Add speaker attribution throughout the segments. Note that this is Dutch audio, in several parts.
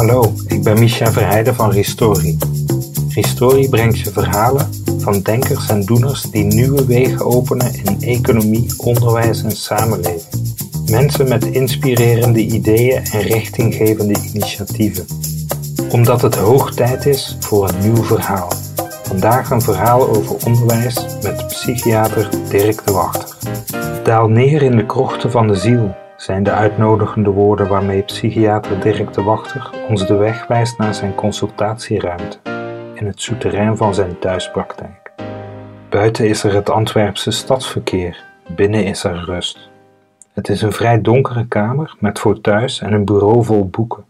Speaker 1: Hallo, ik ben Micha Verheijden van Ristori. Ristori brengt je verhalen van denkers en doeners die nieuwe wegen openen in economie, onderwijs en samenleving. Mensen met inspirerende ideeën en richtinggevende initiatieven. Omdat het hoog tijd is voor een nieuw verhaal. Vandaag een verhaal over onderwijs met psychiater Dirk de Wachter. Daal neer in de krochten van de ziel zijn de uitnodigende woorden waarmee psychiater Dirk de Wachter ons de weg wijst naar zijn consultatieruimte in het souterrain van zijn thuispraktijk. Buiten is er het Antwerpse stadsverkeer, binnen is er rust. Het is een vrij donkere kamer met fauteuils en een bureau vol boeken.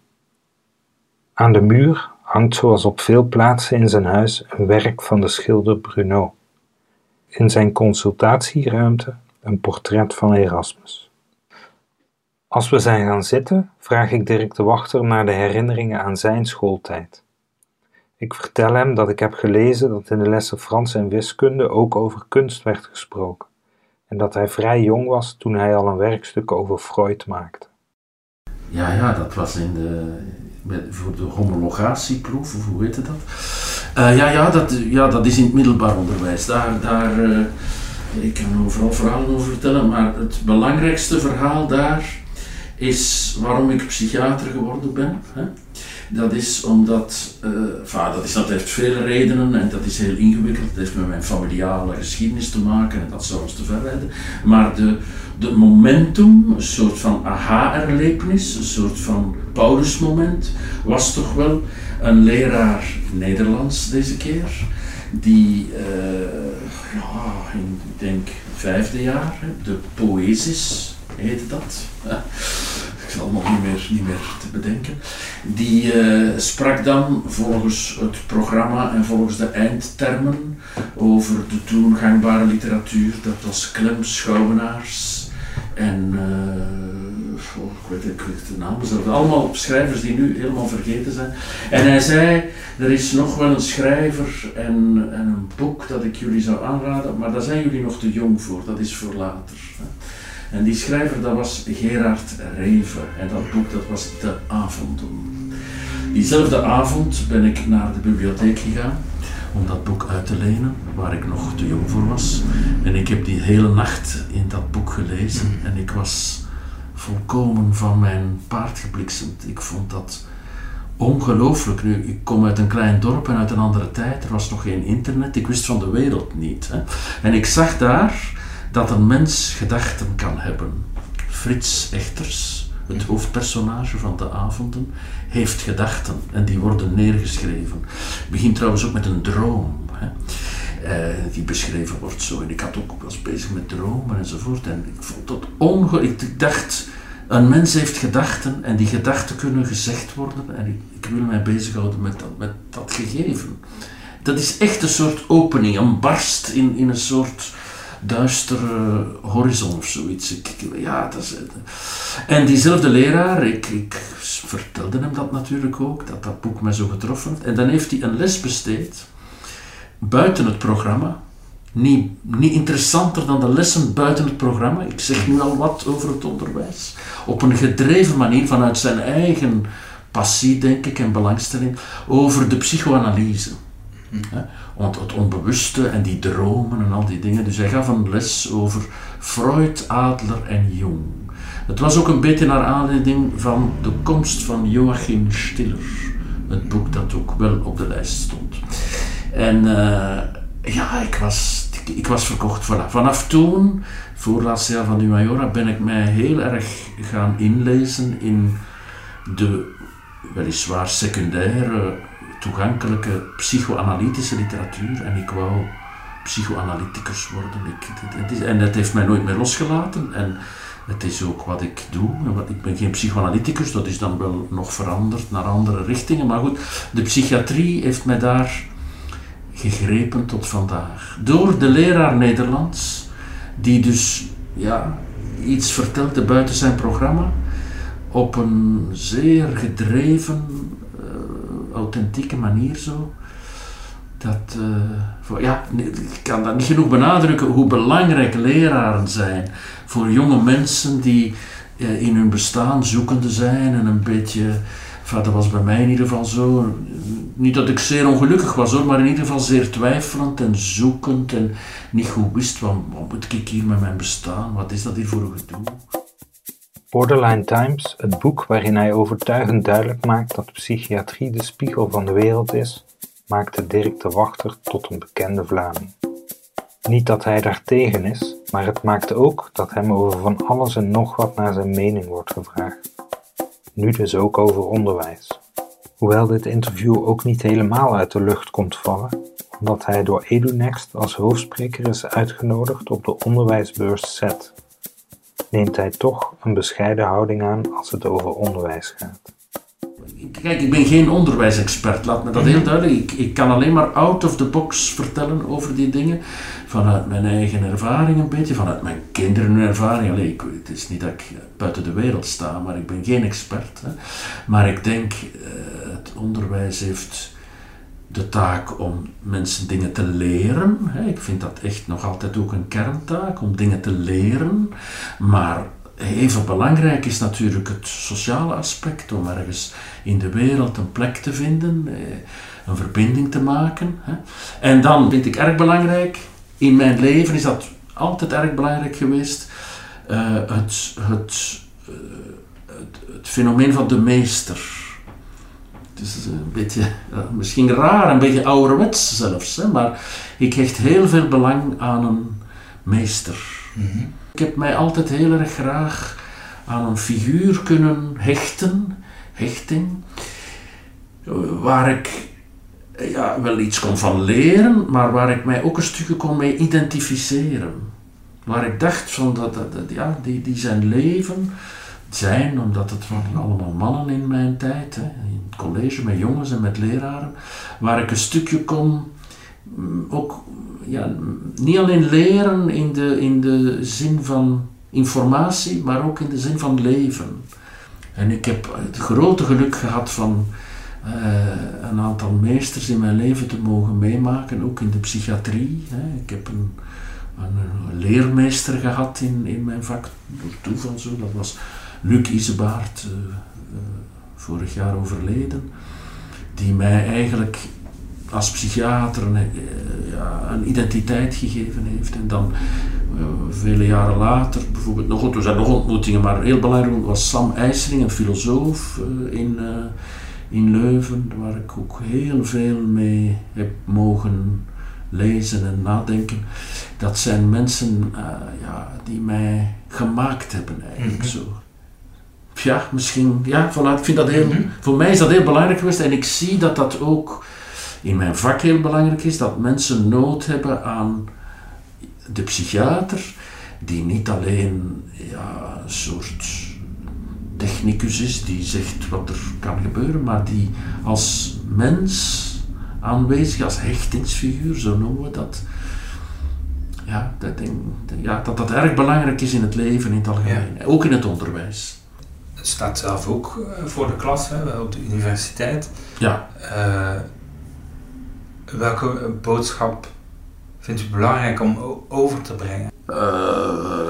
Speaker 1: Aan de muur hangt zoals op veel plaatsen in zijn huis een werk van de schilder Bruno. In zijn consultatieruimte een portret van Erasmus. Als we zijn gaan zitten, vraag ik Dirk de Wachter naar de herinneringen aan zijn schooltijd. Ik vertel hem dat ik heb gelezen dat in de lessen Frans en wiskunde ook over kunst werd gesproken en dat hij vrij jong was toen hij al een werkstuk over Freud maakte.
Speaker 2: Ja, ja, dat was in de, voor de homologatieproef, of hoe heet dat? Uh, ja, ja dat, ja, dat is in het middelbaar onderwijs. Daar, daar, uh, ik kan overal verhalen over vertellen, maar het belangrijkste verhaal daar is waarom ik psychiater geworden ben. Hè? Dat is omdat, uh, dat, is, dat heeft vele redenen en dat is heel ingewikkeld. Het heeft met mijn familiale geschiedenis te maken en dat zou ons te ver leiden. Maar de, de momentum, een soort van aha-erlevenis, een soort van Paulusmoment, was toch wel een leraar Nederlands deze keer, die uh, ja, in, ik denk, vijfde jaar, de Poesis heette dat is allemaal niet meer, niet meer te bedenken. Die uh, sprak dan volgens het programma en volgens de eindtermen over de toen gangbare literatuur. Dat was Clem Schouwenaars en uh, oh, ik, weet, ik weet de namen zelf. Allemaal schrijvers die nu helemaal vergeten zijn. En hij zei, er is nog wel een schrijver en, en een boek dat ik jullie zou aanraden, maar daar zijn jullie nog te jong voor, dat is voor later. En die schrijver, dat was Gerard Reven. En dat boek, dat was De Avonden. Diezelfde avond ben ik naar de bibliotheek gegaan om dat boek uit te lenen, waar ik nog te jong voor was. En ik heb die hele nacht in dat boek gelezen en ik was volkomen van mijn paard gebliksemd. Ik vond dat ongelooflijk. Nu, ik kom uit een klein dorp en uit een andere tijd. Er was nog geen internet. Ik wist van de wereld niet. Hè. En ik zag daar dat een mens gedachten kan hebben. Frits Echters, het hoofdpersonage van de avonden, heeft gedachten en die worden neergeschreven. Het begint trouwens ook met een droom. Hè. Uh, die beschreven wordt zo. En ik had ook was bezig met dromen enzovoort. En ik vond dat ongelooflijk. Ik dacht, een mens heeft gedachten en die gedachten kunnen gezegd worden. En ik, ik wil mij bezighouden met dat, met dat gegeven. Dat is echt een soort opening, een barst in, in een soort duistere horizon of zoiets. Ik, ja, dat is, en diezelfde leraar, ik, ik vertelde hem dat natuurlijk ook, dat dat boek mij zo getroffen heeft. En dan heeft hij een les besteed, buiten het programma, niet, niet interessanter dan de lessen buiten het programma. Ik zeg nu al wat over het onderwijs. Op een gedreven manier, vanuit zijn eigen passie, denk ik, en belangstelling, over de psychoanalyse. Want het onbewuste en die dromen en al die dingen. Dus hij gaf een les over Freud, Adler en Jung. Het was ook een beetje naar aanleiding van de komst van Joachim Stiller. Het boek dat ook wel op de lijst stond. En uh, ja, ik was, ik was verkocht. Voilà. Vanaf toen, voor laatste jaar van de Majora, ben ik mij heel erg gaan inlezen in de weliswaar secundaire toegankelijke psychoanalytische literatuur en ik wou psychoanalyticus worden. Ik, het, is, en dat heeft mij nooit meer losgelaten en het is ook wat ik doe. Ik ben geen psychoanalyticus, dat is dan wel nog veranderd naar andere richtingen, maar goed, de psychiatrie heeft mij daar gegrepen tot vandaag. Door de leraar Nederlands, die dus ja, iets vertelde buiten zijn programma, op een zeer gedreven, authentieke manier zo. Dat, uh, voor, ja, ik kan dat niet genoeg benadrukken hoe belangrijk leraren zijn voor jonge mensen die uh, in hun bestaan zoekende zijn en een beetje dat was bij mij in ieder geval zo. Niet dat ik zeer ongelukkig was hoor, maar in ieder geval zeer twijfelend en zoekend en niet goed wist wat, wat moet ik hier met mijn bestaan, wat is dat hier voor een gedoe.
Speaker 1: Borderline Times, het boek waarin hij overtuigend duidelijk maakt dat psychiatrie de spiegel van de wereld is, maakte Dirk de Wachter tot een bekende Vlaming. Niet dat hij daartegen is, maar het maakte ook dat hem over van alles en nog wat naar zijn mening wordt gevraagd. Nu dus ook over onderwijs. Hoewel dit interview ook niet helemaal uit de lucht komt vallen, omdat hij door EduNext als hoofdspreker is uitgenodigd op de onderwijsbeurs SET, neemt hij toch een bescheiden houding aan als het over onderwijs gaat.
Speaker 2: Kijk, ik ben geen onderwijsexpert, laat me dat heel duidelijk. Ik, ik kan alleen maar out of the box vertellen over die dingen. Vanuit mijn eigen ervaring een beetje, vanuit mijn kinderen ervaring. Allee, ik, het is niet dat ik buiten de wereld sta, maar ik ben geen expert. Hè. Maar ik denk, uh, het onderwijs heeft de taak om mensen dingen te leren. Ik vind dat echt nog altijd ook een kerntaak, om dingen te leren. Maar even belangrijk is natuurlijk het sociale aspect, om ergens in de wereld een plek te vinden, eh, een verbinding te maken. En dan vind ik erg belangrijk, in mijn leven is dat altijd erg belangrijk geweest, uh, het, het, uh, het, het, fenomeen van de meester. Is een beetje, misschien raar, een beetje ouderwets zelfs, hè, maar ik hecht heel veel belang aan een meester. Mm Ik heb mij altijd heel erg graag aan een figuur kunnen hechten, hechting, waar ik ja, wel iets kon van leren, maar waar ik mij ook een stukje kon mee identificeren. Waar ik dacht van dat, dat, dat ja, die, die zijn leven zijn, omdat het waren allemaal mannen in mijn tijd, hè, in het college met jongens en met leraren, waar ik een stukje kon mm, ook ja, niet alleen leren in de, in de zin van informatie, maar ook in de zin van leven. En ik heb het grote geluk gehad van uh, een aantal meesters in mijn leven te mogen meemaken, ook in de psychiatrie. Hè. Ik heb een, een, leermeester gehad in, in mijn vak, door zo, dat was Luc Isebaard, uh, uh, vorig jaar overleden, die mij eigenlijk als psychiater een, ja, een identiteit gegeven heeft. En dan vele jaren later, bijvoorbeeld nog, er zijn nog ontmoetingen, maar heel belangrijk was Sam IJsering, een filosoof in in Leuven, waar ik ook heel veel mee heb mogen lezen en nadenken. Dat zijn mensen ja, die mij gemaakt hebben, eigenlijk mhm. zo. Ja, misschien, ja, voilà, ik vind dat heel, mhm. voor mij is dat heel belangrijk geweest en ik zie dat dat ook in mijn vak heel belangrijk is, dat mensen nood hebben aan de psychiater, die niet alleen ja, een soort technicus is die zegt wat er kan gebeuren, maar die als mens aanwezig, als hechtingsfiguur, zo noemen we dat. Ja, dat, denk, ja, dat dat erg belangrijk is in het leven in het algemeen, ook in het onderwijs.
Speaker 3: Staat zelf ook eh, voor de klas hè, op de universiteit.
Speaker 2: Ja.
Speaker 3: Uh, welke boodschap vindt u belangrijk om over te brengen?
Speaker 2: Uh,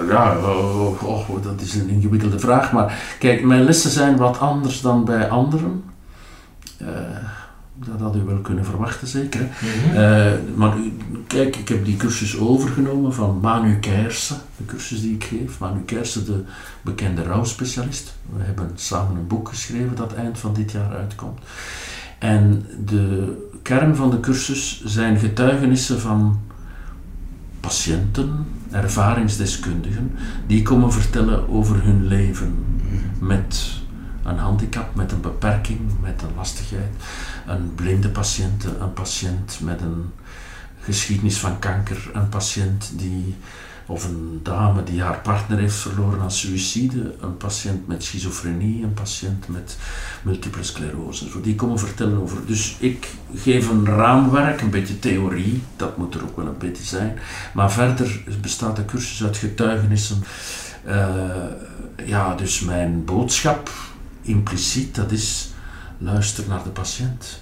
Speaker 2: ja, oh, oh, dat is een ingewikkelde vraag. Maar kijk, mijn lessen zijn wat anders dan bij anderen. Uh, dat had u wel kunnen verwachten, zeker. Mm maar kijk, ik heb die cursus overgenomen van Manu Keerse, de cursus die ik geef. Manu Keerse, de bekende rouwspecialist. We hebben samen een boek geschreven dat eind van dit jaar uitkomt. En de kern van de cursus zijn getuigenissen van patiënten, ervaringsdeskundigen, die komen vertellen over hun leven met een handicap, met een beperking, met een lastigheid. Een blinde patiënt, een patiënt met een geschiedenis van kanker, een patiënt die of een dame die haar partner heeft verloren aan suïcide, een patiënt met schizofrenie, een patiënt met multiple sclerose. Die komen vertellen over. Dus ik geef een raamwerk, een beetje theorie, dat moet er ook wel een beetje zijn. Maar verder bestaat de cursus uit getuigenissen. Uh, ja, dus mijn boodschap, impliciet, dat is luister naar de patiënt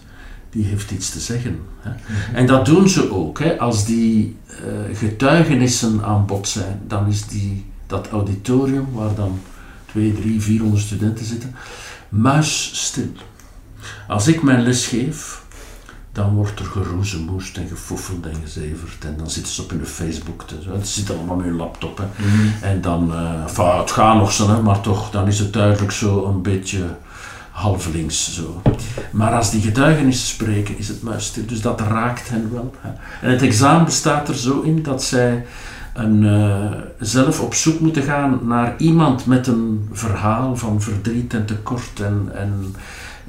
Speaker 2: die heeft iets te zeggen. Hè. Mhm. En dat doen ze ook. Hè. Als die uh, getuigenissen aan bod zijn, dan is die, dat auditorium, waar dan twee, drie, vierhonderd studenten zitten, muisstil. Als ik mijn les geef, dan wordt er geroezemoest en gefoefeld en gezeverd. En dan zitten ze op hun Facebook. Te, zitten allemaal met hun laptop. Hè. En dan, uh, enfin, het gaat nog zo, hè, maar toch, dan is het duidelijk zo een beetje halvelings zo. Maar als die getuigenissen spreken, is het muisstil. Dus dat raakt hen wel. Hè. En het examen bestaat er zo in dat zij een, uh, zelf op zoek moeten gaan naar iemand met een verhaal van verdriet en tekort en, en,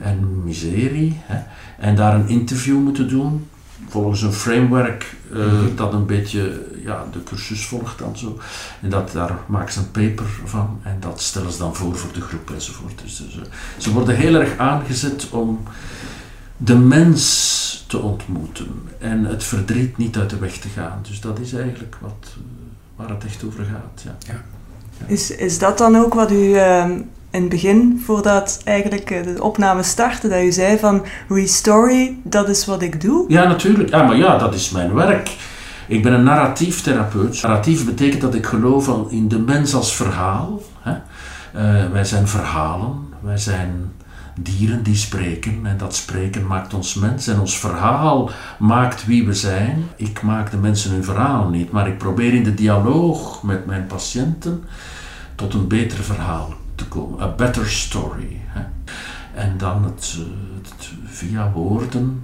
Speaker 2: en miserie. Hè. En daar een interview moeten doen, volgens een framework uh, dat een beetje ja, de cursus volgt dan zo. En dat, daar maken ze een paper van en dat stellen ze dan voor voor de groep enzovoort. Dus, dus, ze worden heel erg aangezet om de mens te ontmoeten en het verdriet niet uit de weg te gaan. Dus dat is eigenlijk wat, waar het echt over gaat. Ja. ja.
Speaker 4: Is, is dat dan ook wat u uh, in het begin, voordat eigenlijk de opname startte, dat u zei van Restory, dat is wat ik doe?
Speaker 2: Ja, natuurlijk. Ja, maar ja, dat is mijn werk. Ik ben een narratief therapeut. Narratief betekent dat ik geloof in de mens als verhaal. Hè? Uh, wij zijn verhalen, wij zijn dieren die spreken en dat spreken maakt ons mens en ons verhaal maakt wie we zijn. Ik maak de mensen hun verhaal niet, maar ik probeer in de dialoog met mijn patiënten tot een beter verhaal te komen. A better story. Hè? En dan het, het, via woorden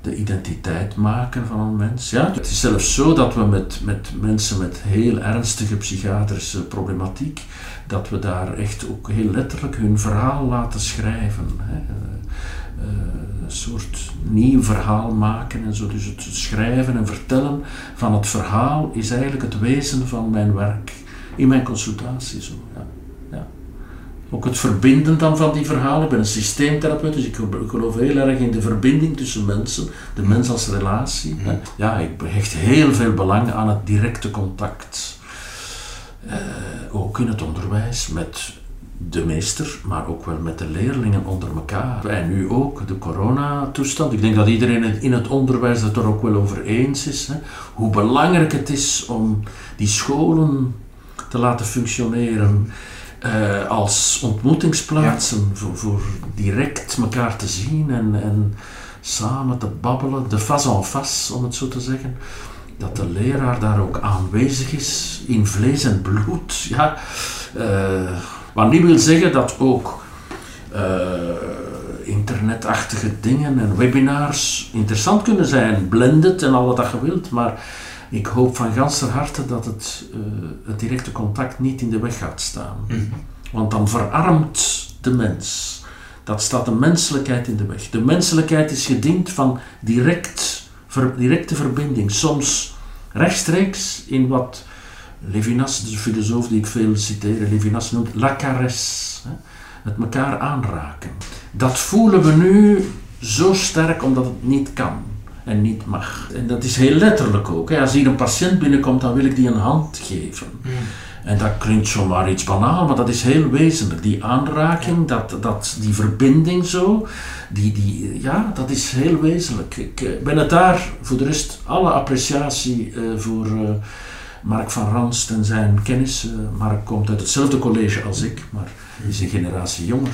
Speaker 2: de identiteit maken van een mens. Ja, het is zelfs zo dat we met, met mensen met heel ernstige psychiatrische problematiek, dat we daar echt ook heel letterlijk hun verhaal laten schrijven. Hè. Uh, een soort nieuw verhaal maken en zo. Dus het schrijven en vertellen van het verhaal is eigenlijk het wezen van mijn werk in mijn consultatie. Ook het verbinden dan van die verhalen. Ik ben een systeemtherapeut, dus ik geloof heel erg in de verbinding tussen mensen, de mens als relatie. Mm. Ja, ik hecht heel veel belang aan het directe contact. Uh, ook in het onderwijs met de meester, maar ook wel met de leerlingen onder elkaar. En nu ook de coronatoestand. Ik denk dat iedereen in het onderwijs het er ook wel over eens is. Hè? Hoe belangrijk het is om die scholen te laten functioneren uh, als ontmoetingsplaatsen voor, direct elkaar te zien en, en samen te babbelen, de face en face om het zo te zeggen. Dat de leraar daar ook aanwezig is in vlees en bloed. Ja, uh, wat niet wil zeggen dat ook uh, internetachtige dingen en webinars interessant kunnen zijn, blended en al wat dat je wilt, maar ik hoop van ganser harte dat het, uh, het directe contact niet in de weg gaat staan. Mm. Want dan verarmt de mens. Dat staat de menselijkheid in de weg. De menselijkheid is gediend van direct, ver, directe verbinding. Soms rechtstreeks in wat Levinas, de filosoof die ik veel citeer, Levinas noemt la caresse. Hè? Het elkaar aanraken. Dat voelen we nu zo sterk omdat het niet kan en niet mag. En dat is heel letterlijk ook. Hè. Als hier een patiënt binnenkomt, dan wil ik die een hand geven. Mm. En dat klinkt zomaar iets banaal, maar dat is heel wezenlijk. Die aanraking, dat, dat, die verbinding zo, die, die, ja, dat is heel wezenlijk. Ik uh, ben het daar, voor de rest, alle appreciatie uh, voor uh, Mark van Ranst en zijn kennis. Mark komt uit hetzelfde college als ik, maar is een generatie jonger.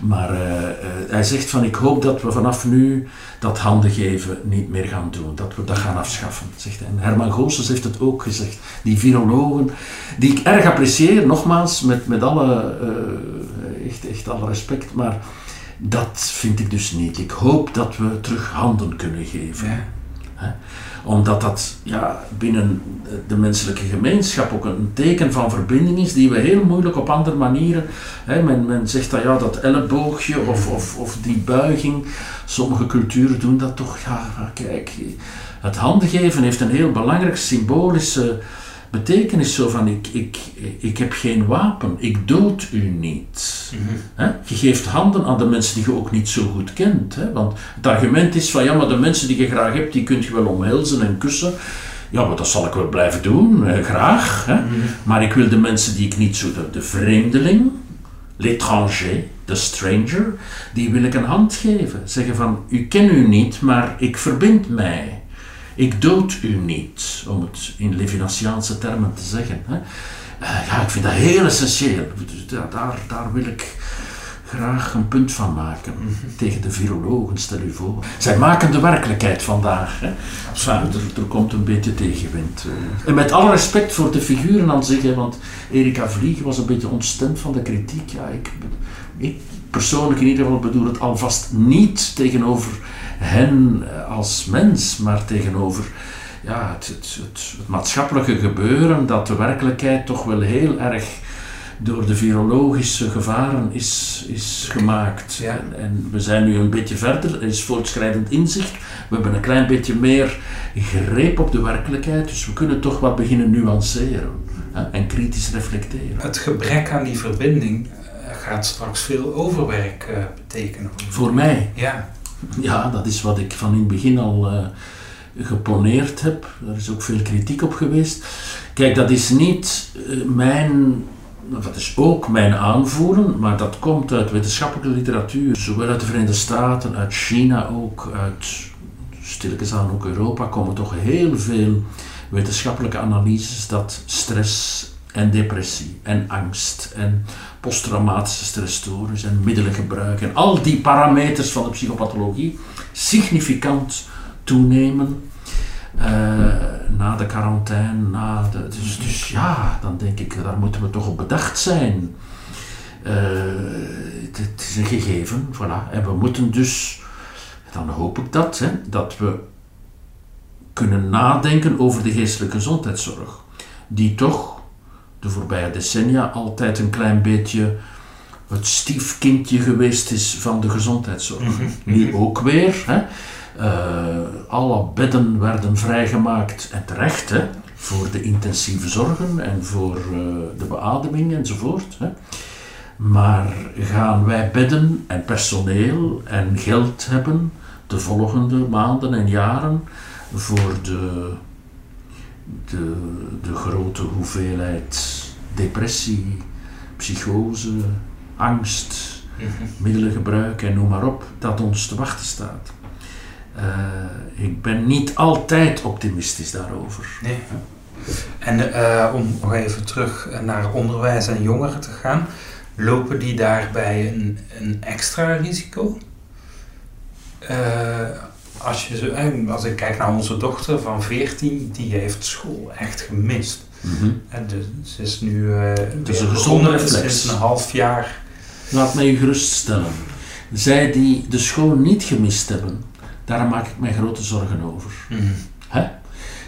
Speaker 2: Maar uh, uh, hij zegt van ik hoop dat we vanaf nu dat handen geven niet meer gaan doen. Dat we dat gaan afschaffen, zegt hij. En Herman Goossens heeft het ook gezegd. Die virologen, die ik erg apprecieer, nogmaals, met, met alle, uh, echt, echt alle respect. Maar dat vind ik dus niet. Ik hoop dat we terug handen kunnen geven. Ja omdat dat ja, binnen de menselijke gemeenschap ook een teken van verbinding is die we heel moeilijk op andere manieren. Hè, men, men zegt dat ja, dat elleboogje of, of, of die buiging. Sommige culturen doen dat toch. Ja, kijk, het handen geven heeft een heel belangrijk symbolische betekenis zo van ik, ik, ik heb geen wapen, ik dood u niet. Mm Je geeft handen aan de mensen die je ook niet zo goed kent. Hè? Want het argument is van ja, maar de mensen die je graag hebt, die kun je wel omhelzen en kussen. Ja, maar dat zal ik wel blijven doen, eh, graag. Hè? Mhm. Maar ik wil de mensen die ik niet zo, de, de vreemdeling, l'étranger, de stranger, die wil ik een hand geven. Zeggen van, u ken u niet, maar ik verbind mij. Ik dood u niet, om het in Levinasiaanse termen te zeggen. Hè. Uh, ja, ik vind dat heel essentieel. Daar, daar wil ik graag een punt van maken. Tegen de virologen, stel u voor. Zij maken de werkelijkheid vandaag. Hè. Ja, er, er komt een beetje tegenwind. eh. En met alle respect voor de figuren aan zich, hè, want Erika Vlieg was een beetje ontstemd van de kritiek. Ja, ik, ik persoonlijk in ieder geval bedoel het alvast niet tegenover hen eh, als mens, maar tegenover ja, het, het, het, het maatschappelijke gebeuren dat de werkelijkheid toch wel heel erg door de virologische gevaren is, is gemaakt.
Speaker 3: Ja.
Speaker 2: En, en we zijn nu een beetje verder, er is voortschrijdend inzicht. We hebben een klein beetje meer greep op de werkelijkheid, dus we kunnen toch wat beginnen nuanceren hè, en kritisch reflecteren.
Speaker 3: Het gebrek aan die verbinding eh, gaat straks veel overwerk eh, betekenen.
Speaker 2: Voor mij,
Speaker 3: Ja,
Speaker 2: ja, dat is wat ik van in het begin al eh, geponeerd heb. Daar is ook veel kritiek op geweest. Kijk, dat is niet eh, mijn, dat is ook mijn aanvoelen, maar dat komt uit wetenschappelijke literatuur, zowel uit de Verenigde Staten, uit China ook, uit stilletjes aan ook Europa, komen toch heel veel wetenschappelijke analyses dat stress en depressie en angst en posttraumatische stressstoornis en middelengebruik en al die parameters van de psychopathologie significant toenemen eh, na de quarantaine. Na de, dus, dus ja, dan denk ik, daar moeten we toch op bedacht zijn. Eh, het, is een gegeven, voilà. En we moeten dus, dan hoop ik dat, hè, dat we kunnen nadenken over de geestelijke gezondheidszorg, die toch de voorbije decennia altijd een klein beetje het stiefkindje geweest is van de gezondheidszorg. Nu ook weer. Hè. Eh, alle bedden werden vrijgemaakt, en terecht, hè, voor de intensieve zorgen en voor eh, de beademing enzovoort. Hè. Maar gaan wij bedden en personeel en geld hebben de volgende maanden en jaren voor de, de, de grote hoeveelheid depressie, psychose, angst, middelengebruik en noem maar op, dat ons te wachten staat. Eh, ik ben niet altijd optimistisch daarover.
Speaker 3: nee. En eh, om nog even terug naar onderwijs en jongeren te gaan, lopen die daarbij een, een extra risico? Eh, als, je zo, als ik kijk naar onze dochter van 14, die heeft school echt gemist.
Speaker 2: Mhm.
Speaker 3: En de, ze is nu
Speaker 2: Het is
Speaker 3: weer
Speaker 2: een gezonde
Speaker 3: sinds een half jaar.
Speaker 2: Laat mij u geruststellen. Zij die de school niet gemist hebben, daar maak ik mij grote zorgen over. Hè?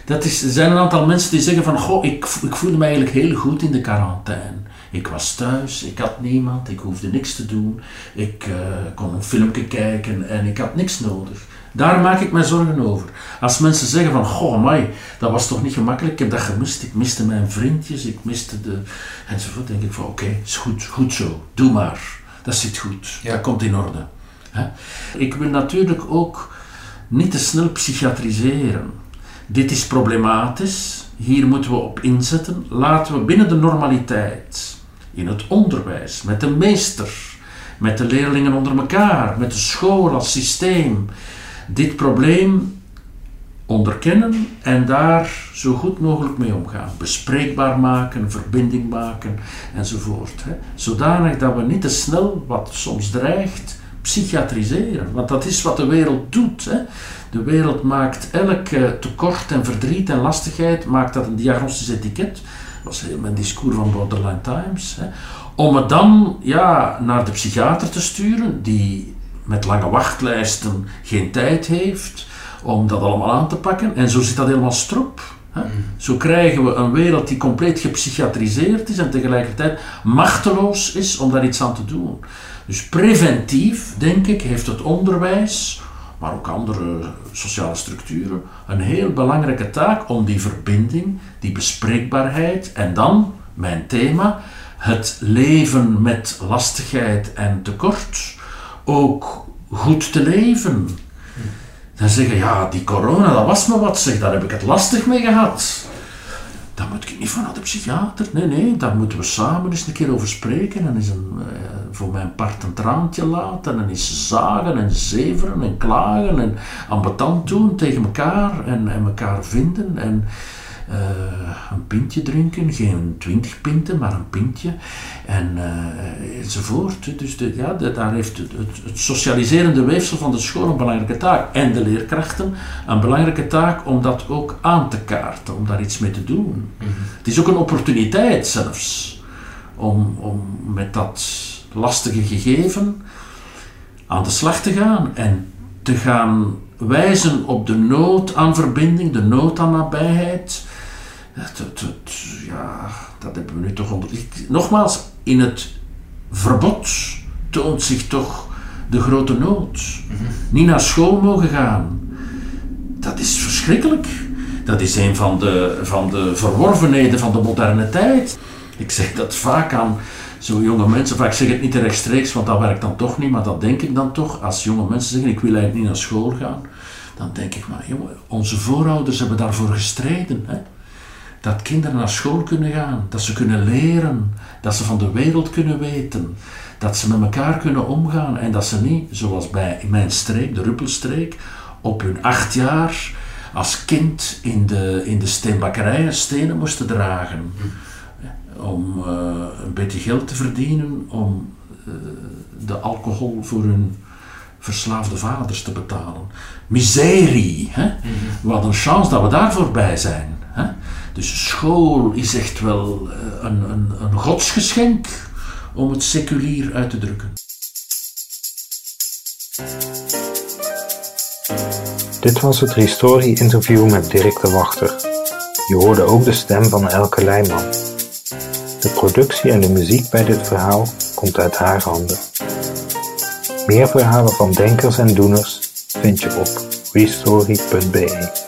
Speaker 2: Dat is, er zijn een aantal mensen die zeggen van, goh, ik, ik voelde me eigenlijk heel goed in de quarantaine. Ik was thuis, ik had niemand, ik hoefde niks te doen. Ik eh, kon een filmpje kijken en ik had niks nodig. Daar maak ik mij zorgen over. Als mensen zeggen van, goh, mij, dat was toch niet gemakkelijk, ik heb dat gemist. Ik miste mijn vriendjes, ik miste de... Enzovoort, denk ik van, oké, is goed, goed zo, doe maar. Dat zit goed,
Speaker 3: Ja.
Speaker 2: dat komt in orde. Ik wil natuurlijk ook niet te snel psychiatriseren. Dit is problematisch, hier moeten we op inzetten. Laten we binnen de normaliteit, in het onderwijs, met de meester, met de leerlingen onder elkaar, met de school als systeem, dit probleem onderkennen en daar zo goed mogelijk mee omgaan. Bespreekbaar maken, verbinding maken enzovoort. Hè. Zodanig dat we niet te snel, wat soms dreigt, psychiatriseren. Want dat is wat de wereld doet. Hè. De wereld maakt elk tekort en verdriet en lastigheid, maakt dat een diagnostisch etiket. Dat was heel mijn discours van Borderline Times. Hè. Om het dan ja, naar de psychiater te sturen, die met lange wachtlijsten geen tijd heeft om dat allemaal aan te pakken. En zo zit dat helemaal strop. Hè. Zo krijgen we een wereld die compleet gepsychiatriseerd is en tegelijkertijd machteloos is om daar iets aan te doen. Dus preventief, denk ik, heeft het onderwijs, maar ook andere sociale structuren, een heel belangrijke taak om die verbinding, die bespreekbaarheid en dan, mijn thema, het leven met lastigheid en tekort ook goed te leven. Dan zeggen, ja, die corona, dat was me wat zeg, daar heb ik het lastig mee gehad. Daar moet ik niet van naar de psychiater. Nee, nee, daar moeten we samen eens een keer over spreken. En eens een, eh, voor mijn part een traantje laten. En eens zagen en zeveren en klagen. En ambetant doen tegen elkaar. En, en elkaar vinden. En eh, een pintje drinken, geen twintig pinten, maar een pintje. En uh, enzovoort. Dus de, ja, de, daar heeft het, het, socialiserende weefsel van de school een belangrijke taak. En de leerkrachten een belangrijke taak om dat ook aan te kaarten, om daar iets mee te doen. Mhm. Het is ook een opportuniteit zelfs om, om met dat lastige gegeven aan de slag te gaan en te gaan wijzen op de nood aan verbinding, de nood aan nabijheid. Dat, ja, dat hebben we nu toch onder. Nogmaals, in het verbod toont zich toch de grote nood. Mhm. Niet naar school mogen gaan. Dat is verschrikkelijk. Dat is een van de, van de verworvenheden van de moderne tijd. Ik zeg dat vaak aan zo jonge mensen, vaak zeg het niet rechtstreeks, want dat werkt dan toch niet, maar dat denk ik dan toch. Als jonge mensen zeggen, ik wil eigenlijk niet naar school gaan, dan denk ik, maar jongen, onze voorouders hebben daarvoor gestreden. Hè? Dat kinderen naar school kunnen gaan, dat ze kunnen leren, dat ze van de wereld kunnen weten, dat ze met elkaar kunnen omgaan en dat ze niet, zoals bij mijn streek, de Ruppelstreek, op hun acht jaar als kind in de, in de steenbakkerijen stenen moesten dragen. Om uh, een beetje geld te verdienen, om uh, de alcohol voor hun verslaafde vaders te betalen. Miserie. Hè? Mm -hmm. Wat een chance dat we daar voorbij zijn. Dus school is echt wel uh, een, een, een godsgeschenk om het seculier uit te drukken.
Speaker 1: Dit was het Historie-interview met Dirk de Wachter. Je hoorde ook de stem van Elke Leijman. De productie en de muziek bij dit verhaal komt uit haar handen. Meer verhalen van denkers en doeners vind je op restory.be.